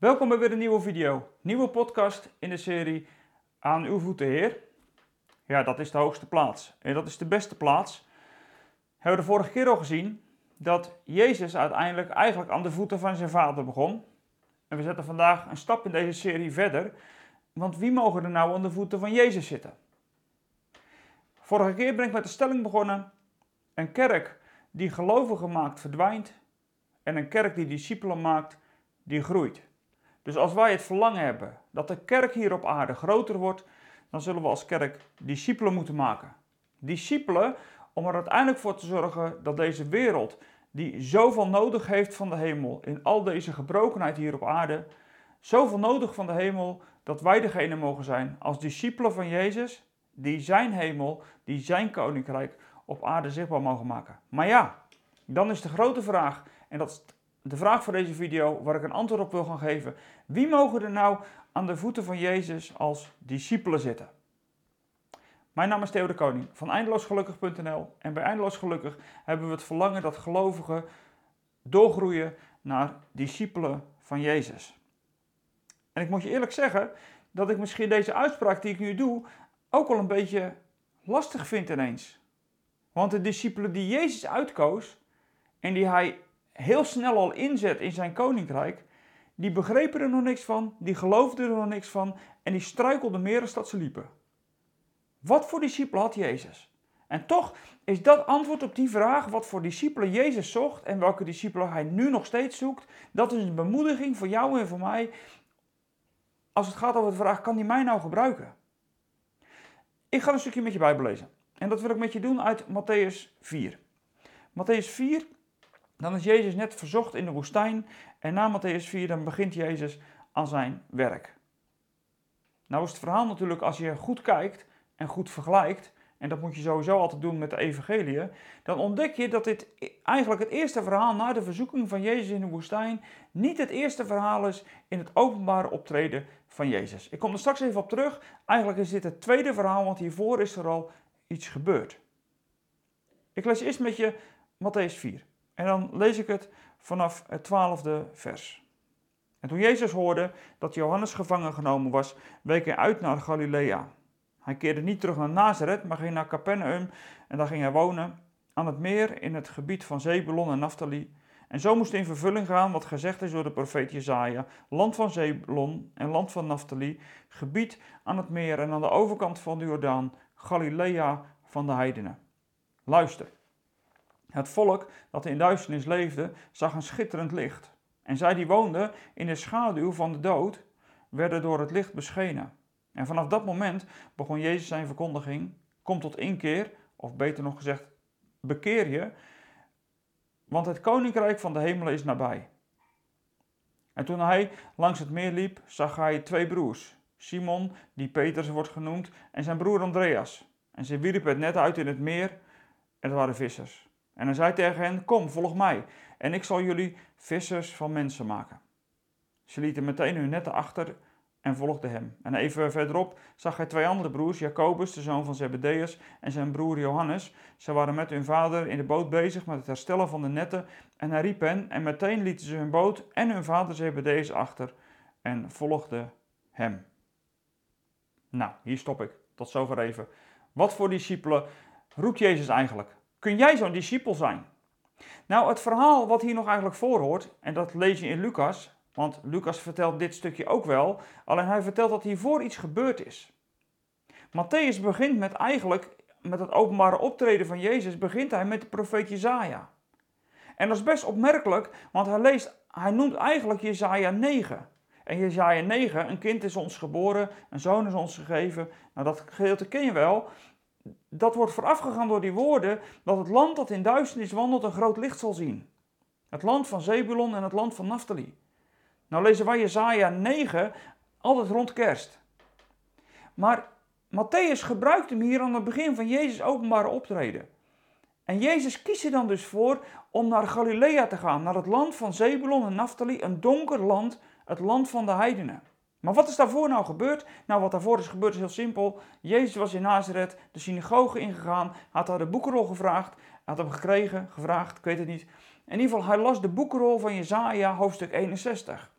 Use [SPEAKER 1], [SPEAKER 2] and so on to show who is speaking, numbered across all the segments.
[SPEAKER 1] Welkom bij weer een nieuwe video, nieuwe podcast in de serie Aan uw voeten Heer. Ja, dat is de hoogste plaats en dat is de beste plaats. Hebben we de vorige keer al gezien dat Jezus uiteindelijk eigenlijk aan de voeten van zijn vader begon. En we zetten vandaag een stap in deze serie verder, want wie mogen er nou aan de voeten van Jezus zitten? Vorige keer ben ik met de stelling begonnen, een kerk die gelovigen maakt verdwijnt en een kerk die discipelen maakt, die groeit. Dus als wij het verlangen hebben dat de kerk hier op aarde groter wordt, dan zullen we als kerk discipelen moeten maken. Discipelen om er uiteindelijk voor te zorgen dat deze wereld, die zoveel nodig heeft van de hemel, in al deze gebrokenheid hier op aarde, zoveel nodig van de hemel, dat wij degene mogen zijn als discipelen van Jezus, die zijn hemel, die zijn koninkrijk op aarde zichtbaar mogen maken. Maar ja, dan is de grote vraag, en dat is de vraag voor deze video waar ik een antwoord op wil gaan geven. Wie mogen er nou aan de voeten van Jezus als discipelen zitten? Mijn naam is Theo de Koning van eindeloosgelukkig.nl en bij Eindeloos Gelukkig hebben we het verlangen dat gelovigen doorgroeien naar discipelen van Jezus. En ik moet je eerlijk zeggen dat ik misschien deze uitspraak die ik nu doe ook wel een beetje lastig vind ineens. Want de discipelen die Jezus uitkoos en die hij heel snel al inzet in zijn koninkrijk, die begrepen er nog niks van, die geloofden er nog niks van en die struikelden meer als dat ze liepen. Wat voor discipelen had Jezus? En toch is dat antwoord op die vraag, wat voor discipelen Jezus zocht en welke discipelen hij nu nog steeds zoekt, dat is een bemoediging voor jou en voor mij. Als het gaat over de vraag, kan hij mij nou gebruiken? Ik ga een stukje met je Bijbel lezen. En dat wil ik met je doen uit Matthäus 4. Matthäus 4 dan is Jezus net verzocht in de woestijn en na Matthäus 4 dan begint Jezus aan zijn werk. Nou is het verhaal natuurlijk, als je goed kijkt en goed vergelijkt, en dat moet je sowieso altijd doen met de evangelie, dan ontdek je dat dit eigenlijk het eerste verhaal na de verzoeking van Jezus in de woestijn niet het eerste verhaal is in het openbare optreden van Jezus. Ik kom er straks even op terug. Eigenlijk is dit het tweede verhaal, want hiervoor is er al iets gebeurd. Ik lees eerst met je Matthäus 4. En dan lees ik het vanaf het twaalfde vers. En toen Jezus hoorde dat Johannes gevangen genomen was, week hij uit naar Galilea. Hij keerde niet terug naar Nazareth, maar ging naar Capernaum en daar ging hij wonen aan het meer in het gebied van Zebulon en Naphtali. En zo moest in vervulling gaan wat gezegd is door de profeet Jezaja, land van Zebulon en land van Naphtali, gebied aan het meer en aan de overkant van de Jordaan, Galilea van de heidenen. Luister. Het volk dat in duisternis leefde, zag een schitterend licht. En zij die woonden in de schaduw van de dood, werden door het licht beschenen. En vanaf dat moment begon Jezus zijn verkondiging: Kom tot inkeer, of beter nog gezegd, bekeer je, want het koninkrijk van de hemelen is nabij. En toen hij langs het meer liep, zag hij twee broers: Simon, die Petrus wordt genoemd, en zijn broer Andreas. En ze wierpen het net uit in het meer, en het waren vissers. En hij zei tegen hen: Kom, volg mij, en ik zal jullie vissers van mensen maken. Ze lieten meteen hun netten achter en volgden hem. En even verderop zag hij twee andere broers, Jacobus, de zoon van Zebedeus, en zijn broer Johannes. Ze waren met hun vader in de boot bezig met het herstellen van de netten. En hij riep hen, en meteen lieten ze hun boot en hun vader Zebedeus achter en volgden hem. Nou, hier stop ik. Tot zover even. Wat voor discipelen roept Jezus eigenlijk? Kun jij zo'n discipel zijn? Nou, het verhaal wat hier nog eigenlijk voor hoort, en dat lees je in Lucas, want Lucas vertelt dit stukje ook wel, alleen hij vertelt dat hiervoor iets gebeurd is. Matthäus begint met eigenlijk, met het openbare optreden van Jezus, begint hij met de profeet Jezaja. En dat is best opmerkelijk, want hij, leest, hij noemt eigenlijk Jezaja 9. En Jezaja 9, een kind is ons geboren, een zoon is ons gegeven. Nou, dat gedeelte ken je wel dat wordt voorafgegaan door die woorden dat het land dat in duisternis wandelt een groot licht zal zien. Het land van Zebulon en het land van Naphtali. Nou lezen wij Jezaja 9 altijd rond kerst. Maar Matthäus gebruikt hem hier aan het begin van Jezus' openbare optreden. En Jezus kiest er dan dus voor om naar Galilea te gaan, naar het land van Zebulon en Naphtali, een donker land, het land van de heidenen. Maar wat is daarvoor nou gebeurd? Nou, wat daarvoor is gebeurd is heel simpel. Jezus was in Nazareth, de synagoge ingegaan, had daar de boekenrol gevraagd, had hem gekregen, gevraagd, ik weet het niet. In ieder geval, hij las de boekenrol van Jezaja, hoofdstuk 61.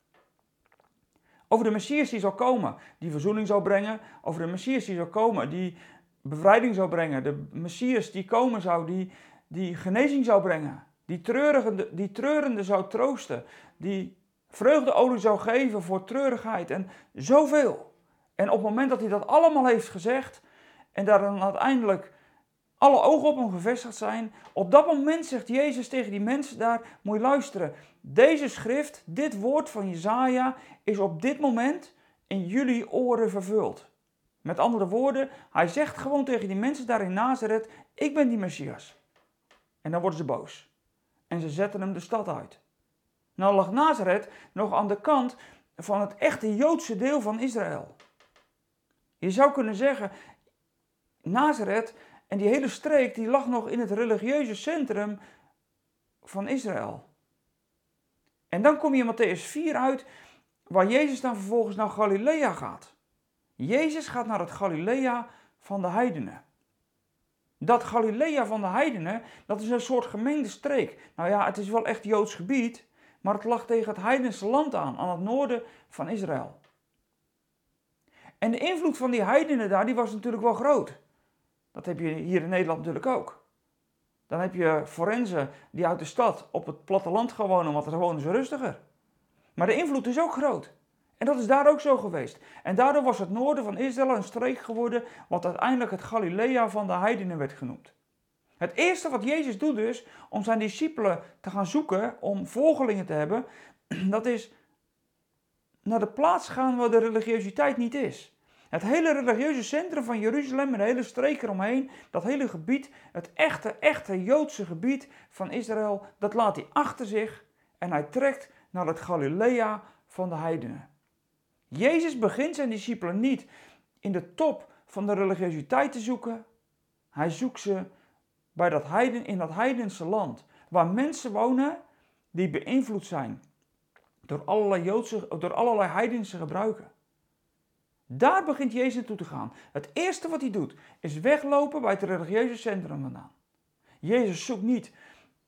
[SPEAKER 1] Over de Messias die zal komen, die verzoening zal brengen. Over de Messias die zal komen, die bevrijding zou brengen. De Messias die komen zou, die, die genezing zou brengen. Die treurende, die treurende zou troosten. Die vreugdeolie zou geven voor treurigheid en zoveel. En op het moment dat hij dat allemaal heeft gezegd en daar dan uiteindelijk alle ogen op hem gevestigd zijn, op dat moment zegt Jezus tegen die mensen daar, moet je luisteren, deze schrift, dit woord van Jezaja is op dit moment in jullie oren vervuld. Met andere woorden, hij zegt gewoon tegen die mensen daar in Nazareth, ik ben die Messias. En dan worden ze boos. En ze zetten hem de stad uit. Nou lag Nazareth nog aan de kant van het echte Joodse deel van Israël. Je zou kunnen zeggen, Nazareth en die hele streek die lag nog in het religieuze centrum van Israël. En dan kom je in Matthäus 4 uit, waar Jezus dan vervolgens naar Galilea gaat. Jezus gaat naar het Galilea van de heidenen. Dat Galilea van de heidenen, dat is een soort gemeende streek. Nou ja, het is wel echt Joods gebied, maar het lag tegen het heidense land aan, aan het noorden van Israël. En de invloed van die heidenen daar, die was natuurlijk wel groot. Dat heb je hier in Nederland natuurlijk ook. Dan heb je forensen die uit de stad op het platteland gaan wonen, want daar wonen ze rustiger. Maar de invloed is ook groot. En dat is daar ook zo geweest. En daardoor was het noorden van Israël een streek geworden, wat uiteindelijk het Galilea van de heidenen werd genoemd. Het eerste wat Jezus doet dus, om zijn discipelen te gaan zoeken, om volgelingen te hebben, dat is naar de plaats gaan waar de religiositeit niet is. Het hele religieuze centrum van Jeruzalem en de hele streek eromheen, dat hele gebied, het echte, echte Joodse gebied van Israël, dat laat hij achter zich en hij trekt naar het Galilea van de heidenen. Jezus begint zijn discipelen niet in de top van de religiositeit te zoeken. Hij zoekt ze bij dat heiden, in dat heidense land, waar mensen wonen die beïnvloed zijn door allerlei, Joodse, door allerlei heidense gebruiken. Daar begint Jezus naartoe te gaan. Het eerste wat hij doet is weglopen bij het religieuze centrum vandaan. Jezus zoekt niet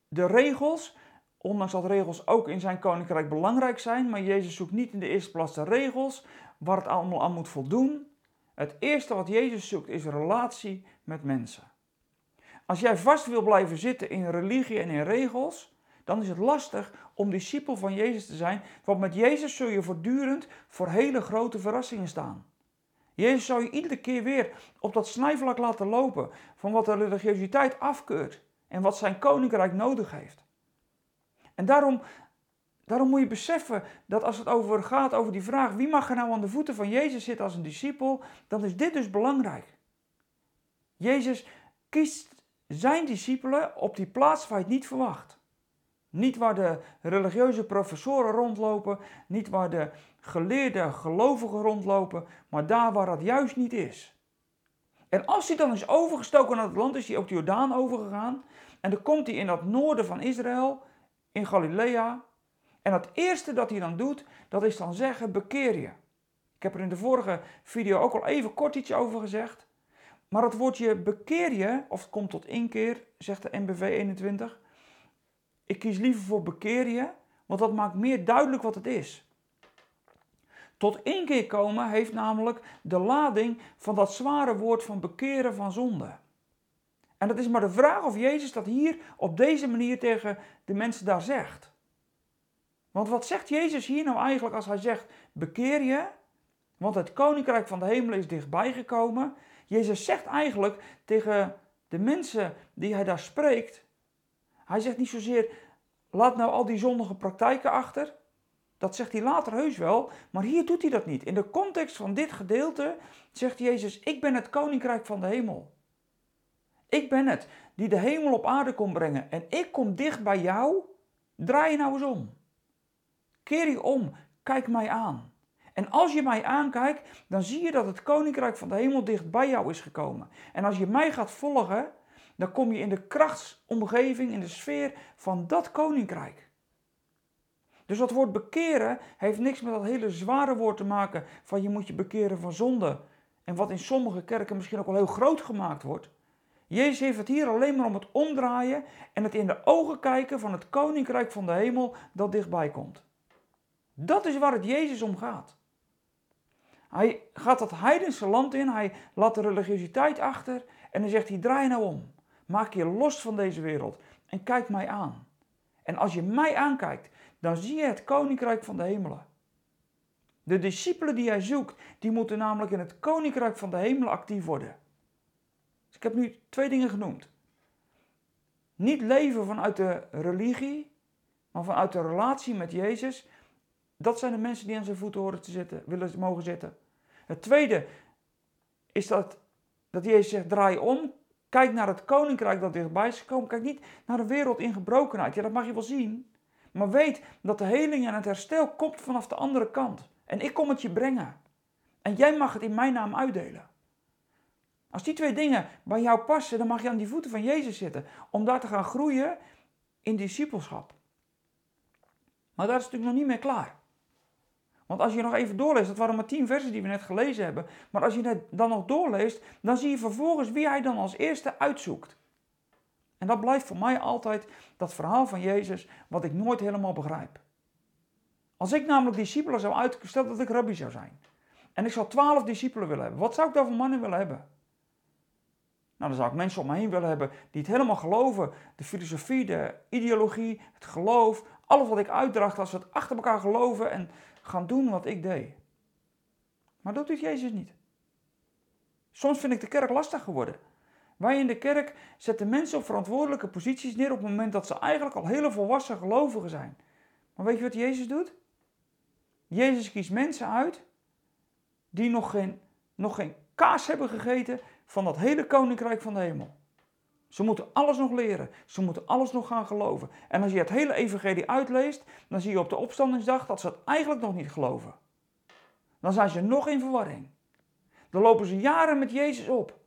[SPEAKER 1] de regels, ondanks dat regels ook in zijn koninkrijk belangrijk zijn, maar Jezus zoekt niet in de eerste plaats de regels waar het allemaal aan moet voldoen. Het eerste wat Jezus zoekt is relatie met mensen. Als jij vast wil blijven zitten in religie en in regels, dan is het lastig om discipel van Jezus te zijn, want met Jezus zul je voortdurend voor hele grote verrassingen staan. Jezus zou je iedere keer weer op dat snijvlak laten lopen van wat de religiositeit afkeurt en wat zijn koninkrijk nodig heeft. En daarom, daarom moet je beseffen dat als het over gaat over die vraag wie mag er nou aan de voeten van Jezus zitten als een discipel, dan is dit dus belangrijk. Jezus kiest zijn discipelen op die plaats waar hij het niet verwacht. Niet waar de religieuze professoren rondlopen, niet waar de geleerde gelovigen rondlopen, maar daar waar dat juist niet is. En als hij dan is overgestoken naar het land, is hij ook de Jordaan overgegaan. En dan komt hij in dat noorden van Israël, in Galilea. En het eerste dat hij dan doet, dat is dan zeggen, bekeer je. Ik heb er in de vorige video ook al even kort iets over gezegd. Maar het woordje bekeer je, of het komt tot inkeer, zegt de NBV 21. Ik kies liever voor bekeer je, want dat maakt meer duidelijk wat het is. Tot inkeer komen heeft namelijk de lading van dat zware woord van bekeren van zonde. En dat is maar de vraag of Jezus dat hier op deze manier tegen de mensen daar zegt. Want wat zegt Jezus hier nou eigenlijk als hij zegt: bekeer je, want het koninkrijk van de hemel is dichtbij gekomen? Jezus zegt eigenlijk tegen de mensen die hij daar spreekt: hij zegt niet zozeer: laat nou al die zondige praktijken achter. Dat zegt hij later heus wel, maar hier doet hij dat niet. In de context van dit gedeelte zegt Jezus: Ik ben het koninkrijk van de hemel. Ik ben het die de hemel op aarde komt brengen. En ik kom dicht bij jou. Draai je nou eens om. Keer je om. Kijk mij aan. En als je mij aankijkt, dan zie je dat het koninkrijk van de hemel dicht bij jou is gekomen. En als je mij gaat volgen, dan kom je in de krachtsomgeving, in de sfeer van dat koninkrijk. Dus dat woord bekeren heeft niks met dat hele zware woord te maken van je moet je bekeren van zonde. En wat in sommige kerken misschien ook wel heel groot gemaakt wordt. Jezus heeft het hier alleen maar om het omdraaien en het in de ogen kijken van het koninkrijk van de hemel dat dichtbij komt. Dat is waar het Jezus om gaat. Hij gaat dat heidense land in, hij laat de religiositeit achter en dan zegt hij, draai nou om. Maak je los van deze wereld en kijk mij aan. En als je mij aankijkt, dan zie je het koninkrijk van de hemelen. De discipelen die hij zoekt, die moeten namelijk in het koninkrijk van de hemelen actief worden. Dus ik heb nu twee dingen genoemd. Niet leven vanuit de religie, maar vanuit de relatie met Jezus. Dat zijn de mensen die aan zijn voeten horen te zitten, willen mogen zitten. Het tweede is dat, dat Jezus zegt: draai om, kijk naar het koninkrijk dat dichtbij is gekomen. Kijk niet naar de wereld in gebrokenheid. Ja, dat mag je wel zien. Maar weet dat de heling en het herstel komt vanaf de andere kant. En ik kom het je brengen. En jij mag het in mijn naam uitdelen. Als die twee dingen bij jou passen, dan mag je aan die voeten van Jezus zitten. Om daar te gaan groeien in discipelschap. Maar daar is natuurlijk nog niet mee klaar. Want als je nog even doorleest, dat waren maar tien versen die we net gelezen hebben. Maar als je het dan nog doorleest, dan zie je vervolgens wie hij dan als eerste uitzoekt. En dat blijft voor mij altijd dat verhaal van Jezus, wat ik nooit helemaal begrijp. Als ik namelijk discipelen zou uitstellen dat ik rabbi zou zijn. En ik zou twaalf discipelen willen hebben. Wat zou ik dan voor mannen willen hebben? Nou, dan zou ik mensen om me heen willen hebben die het helemaal geloven. De filosofie, de ideologie, het geloof, alles wat ik uitdracht, als we het achter elkaar geloven en gaan doen wat ik deed. Maar dat doet Jezus niet. Soms vind ik de kerk lastig geworden. Wij in de kerk zetten mensen op verantwoordelijke posities neer op het moment dat ze eigenlijk al hele volwassen gelovigen zijn. Maar weet je wat Jezus doet? Jezus kiest mensen uit die nog geen, nog geen kaas hebben gegeten van dat hele koninkrijk van de hemel. Ze moeten alles nog leren. Ze moeten alles nog gaan geloven. En als je het hele evangelie uitleest, dan zie je op de opstandingsdag dat ze het eigenlijk nog niet geloven. Dan zijn ze nog in verwarring. Dan lopen ze jaren met Jezus op.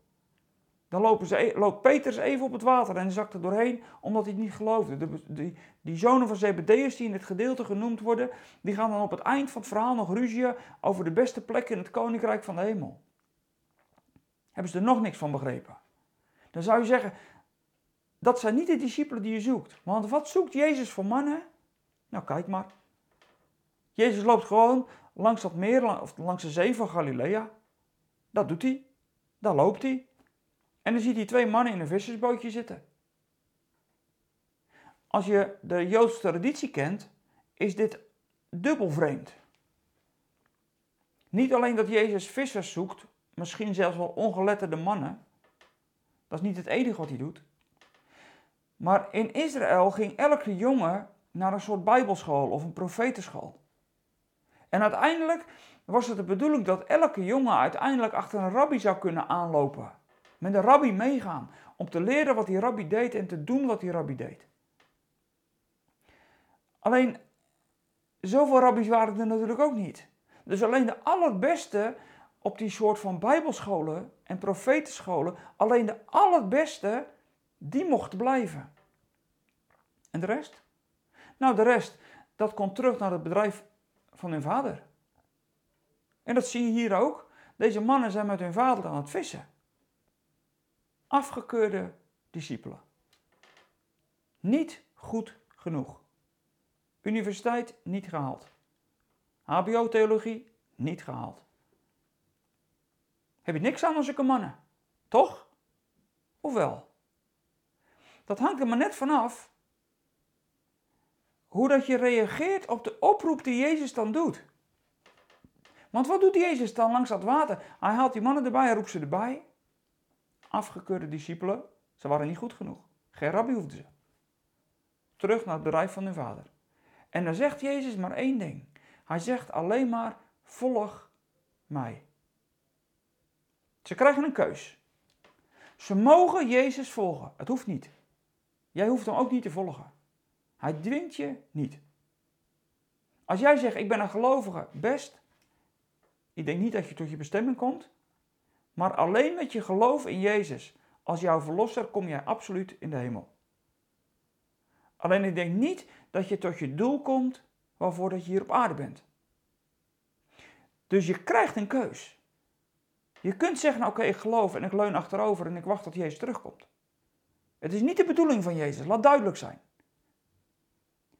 [SPEAKER 1] Dan lopen ze, e- loopt Petrus even op het water en zakt er doorheen omdat hij het niet geloofde. De, die, die zonen van Zebedeus die in het gedeelte genoemd worden, die gaan dan op het eind van het verhaal nog ruzien over de beste plek in het koninkrijk van de hemel. Hebben ze er nog niks van begrepen? Dan zou je zeggen, dat zijn niet de discipelen die je zoekt. Want wat zoekt Jezus voor mannen? Nou, kijk maar. Jezus loopt gewoon langs dat meer, of langs de zee van Galilea. Dat doet hij. Daar loopt hij. En dan ziet hij twee mannen in een vissersbootje zitten. Als je de Joodse traditie kent, is dit dubbel vreemd. Niet alleen dat Jezus vissers zoekt, misschien zelfs wel ongeletterde mannen. Dat is niet het enige wat hij doet. Maar in Israël ging elke jongen naar een soort bijbelschool of een profetenschool. En uiteindelijk was het de bedoeling dat elke jongen uiteindelijk achter een rabbi zou kunnen aanlopen. Met een rabbi meegaan. Om te leren wat die rabbi deed en te doen wat die rabbi deed. Alleen, zoveel rabbies waren er natuurlijk ook niet. Dus alleen de allerbeste op die soort van bijbelscholen en profetenscholen, alleen de allerbeste die mocht blijven. En de rest? Nou, de rest, dat komt terug naar het bedrijf van hun vader. En dat zie je hier ook. Deze mannen zijn met hun vader aan het vissen. Afgekeurde discipelen. Niet goed genoeg. Universiteit niet gehaald. HBO-theologie niet gehaald. Heb je niks aan zulke mannen? Toch? Of wel? Dat hangt er maar net vanaf hoe dat je reageert op de oproep die Jezus dan doet. Want wat doet Jezus dan langs dat water? Hij haalt die mannen erbij, hij roept ze erbij. Afgekeurde discipelen, ze waren niet goed genoeg. Geen rabbi hoefden ze. Terug naar het bedrijf van hun vader. En dan zegt Jezus maar één ding. Hij zegt alleen maar, volg mij. Ze krijgen een keus. Ze mogen Jezus volgen. Het hoeft niet. Jij hoeft hem ook niet te volgen. Hij dwingt je niet. Als jij zegt, ik ben een gelovige, best. Ik denk niet dat je tot je bestemming komt. Maar alleen met je geloof in Jezus als jouw verlosser kom jij absoluut in de hemel. Alleen ik denk niet dat je tot je doel komt waarvoor dat je hier op aarde bent. Dus je krijgt een keus. Je kunt zeggen, oké, ik geloof en ik leun achterover en ik wacht tot Jezus terugkomt. Het is niet de bedoeling van Jezus, laat duidelijk zijn.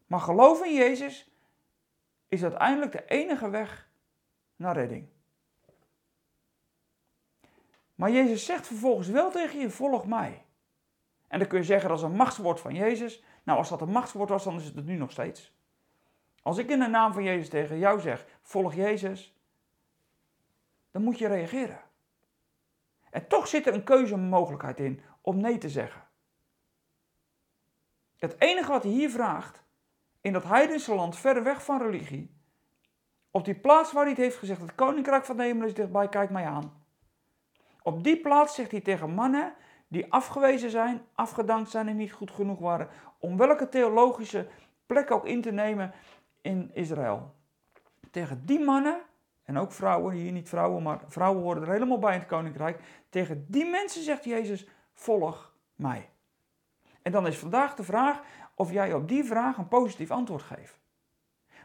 [SPEAKER 1] Maar geloof in Jezus is uiteindelijk de enige weg naar redding. Maar Jezus zegt vervolgens wel tegen je, volg mij. En dan kun je zeggen, dat is een machtswoord van Jezus. Nou, als dat een machtswoord was, dan is het het nu nog steeds. Als ik in de naam van Jezus tegen jou zeg, volg Jezus, dan moet je reageren. En toch zit er een keuzemogelijkheid in om nee te zeggen. Het enige wat hij hier vraagt, in dat heidense land, verder weg van religie, op die plaats waar hij het heeft gezegd, het koninkrijk van de hemel is dichtbij, kijk mij aan. Op die plaats zegt hij tegen mannen die afgewezen zijn, afgedankt zijn en niet goed genoeg waren, om welke theologische plek ook in te nemen in Israël. Tegen die mannen, en ook vrouwen, hier niet vrouwen, maar vrouwen horen er helemaal bij in het koninkrijk, tegen die mensen zegt Jezus, volg mij. En dan is vandaag de vraag of jij op die vraag een positief antwoord geeft.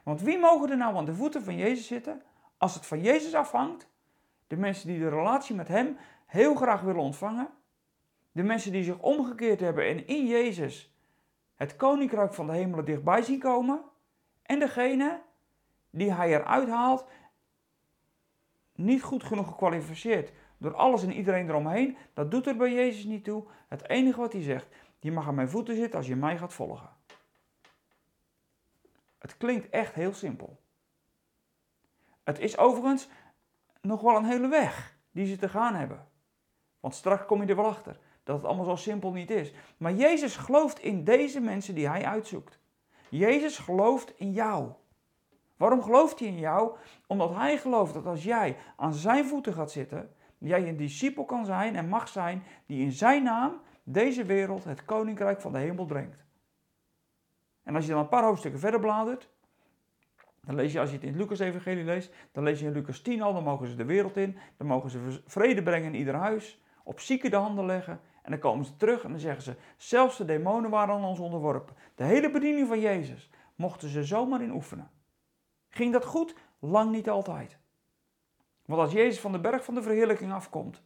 [SPEAKER 1] Want wie mogen er nou aan de voeten van Jezus zitten als het van Jezus afhangt? De mensen die de relatie met Hem heel graag willen ontvangen. De mensen die zich omgekeerd hebben en in Jezus het koninkrijk van de hemelen dichtbij zien komen. En degene die Hij eruit haalt, niet goed genoeg gekwalificeerd door alles en iedereen eromheen. Dat doet er bij Jezus niet toe. Het enige wat Hij zegt, je mag aan mijn voeten zitten als je mij gaat volgen. Het klinkt echt heel simpel. Het is overigens nog wel een hele weg die ze te gaan hebben. Want straks kom je er wel achter dat het allemaal zo simpel niet is. Maar Jezus gelooft in deze mensen die hij uitzoekt. Jezus gelooft in jou. Waarom gelooft hij in jou? Omdat hij gelooft dat als jij aan zijn voeten gaat zitten, jij een discipel kan zijn en mag zijn die in zijn naam deze wereld het koninkrijk van de hemel brengt. En als je dan een paar hoofdstukken verder bladert, dan lees je, als je het in het Lucas-evangelie leest, dan lees je in Lucas 10 al, dan mogen ze de wereld in, dan mogen ze vrede brengen in ieder huis, op zieken de handen leggen, en dan komen ze terug en dan zeggen ze, zelfs de demonen waren aan ons onderworpen. De hele bediening van Jezus mochten ze zomaar in oefenen. Ging dat goed? Lang niet altijd. Want als Jezus van de berg van de verheerlijking afkomt,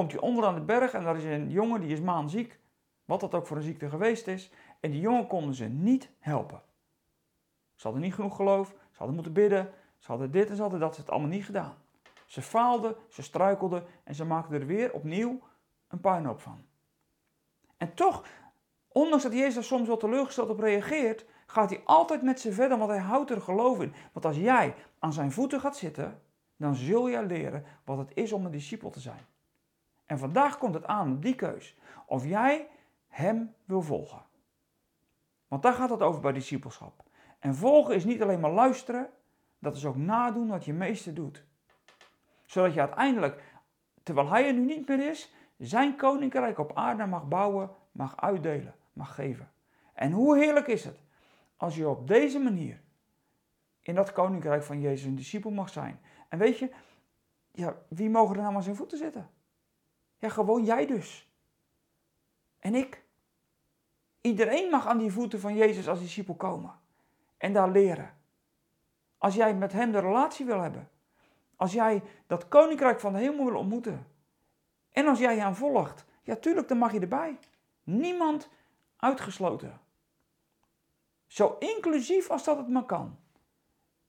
[SPEAKER 1] komt hij onderaan de berg en daar is een jongen die is maanziek, wat dat ook voor een ziekte geweest is, en die jongen konden ze niet helpen. Ze hadden niet genoeg geloof, ze hadden moeten bidden, ze hadden dit en ze hadden dat, ze het allemaal niet gedaan. Ze faalden, ze struikelden en ze maakten er weer opnieuw een puinhoop van. En toch, ondanks dat Jezus soms wel teleurgesteld op reageert, gaat hij altijd met ze verder, want hij houdt er geloof in. Want als jij aan zijn voeten gaat zitten, dan zul je leren wat het is om een discipel te zijn. En vandaag komt het aan op die keus. Of jij hem wil volgen. Want daar gaat het over bij discipelschap. En volgen is niet alleen maar luisteren, dat is ook nadoen wat je meester doet. Zodat je uiteindelijk, terwijl hij er nu niet meer is, zijn koninkrijk op aarde mag bouwen, mag uitdelen, mag geven. En hoe heerlijk is het als je op deze manier in dat koninkrijk van Jezus een discipel mag zijn. En weet je, ja, wie mogen er nou aan zijn voeten zitten? Ja, gewoon jij dus. En ik. Iedereen mag aan die voeten van Jezus als discipel komen en daar leren. Als jij met hem de relatie wil hebben. Als jij dat koninkrijk van de hemel wil ontmoeten. En als jij hem volgt, ja tuurlijk, dan mag je erbij. Niemand uitgesloten. Zo inclusief als dat het maar kan.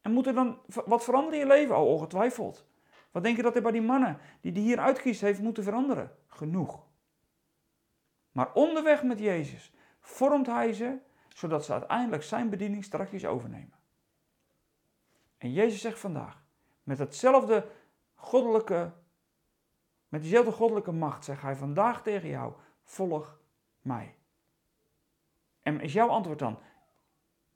[SPEAKER 1] En moet er dan wat veranderen in je leven? Oh, ongetwijfeld. Wat denk je dat er bij die mannen die die hier uitkiest heeft moeten veranderen? Genoeg. Maar onderweg met Jezus vormt hij ze zodat ze uiteindelijk zijn bediening strakjes overnemen. En Jezus zegt vandaag, met hetzelfde goddelijke, met diezelfde goddelijke macht, zegt hij vandaag tegen jou, volg mij. En is jouw antwoord dan,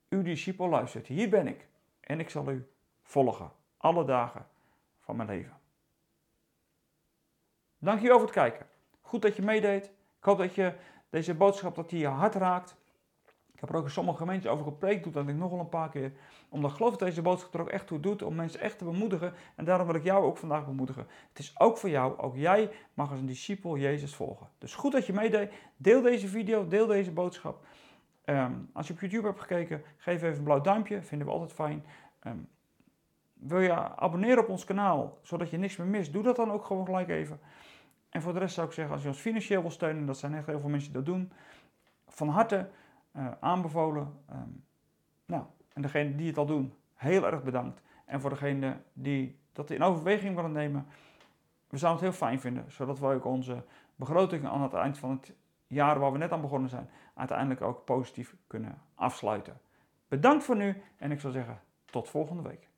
[SPEAKER 1] uw discipel luistert, hier ben ik en ik zal u volgen, alle dagen van mijn leven. Dankjewel voor het kijken. Goed dat je meedeed. Ik hoop dat je deze boodschap dat die je hart raakt. Ik heb er ook in sommige gemeentes over gepreekt, doe dat ik nog wel een paar keer. Omdat ik geloof dat deze boodschap er ook echt toe doet om mensen echt te bemoedigen. En daarom wil ik jou ook vandaag bemoedigen. Het is ook voor jou, ook jij mag als een discipel Jezus volgen. Dus goed dat je meedeed. Deel deze video, deel deze boodschap. Ehm, als je op YouTube hebt gekeken, geef even een blauw duimpje, vinden we altijd fijn. Ehm, wil je abonneren op ons kanaal, zodat je niks meer mist, doe dat dan ook gewoon gelijk even. En voor de rest zou ik zeggen, als je ons financieel wil steunen, dat zijn echt heel veel mensen die dat doen, van harte uh, aanbevolen. Um, nou, en degene die het al doen, heel erg bedankt. En voor degene die dat in overweging willen nemen, we zouden het heel fijn vinden, zodat we ook onze begroting aan het eind van het jaar waar we net aan begonnen zijn, uiteindelijk ook positief kunnen afsluiten. Bedankt voor nu en ik zou zeggen tot volgende week.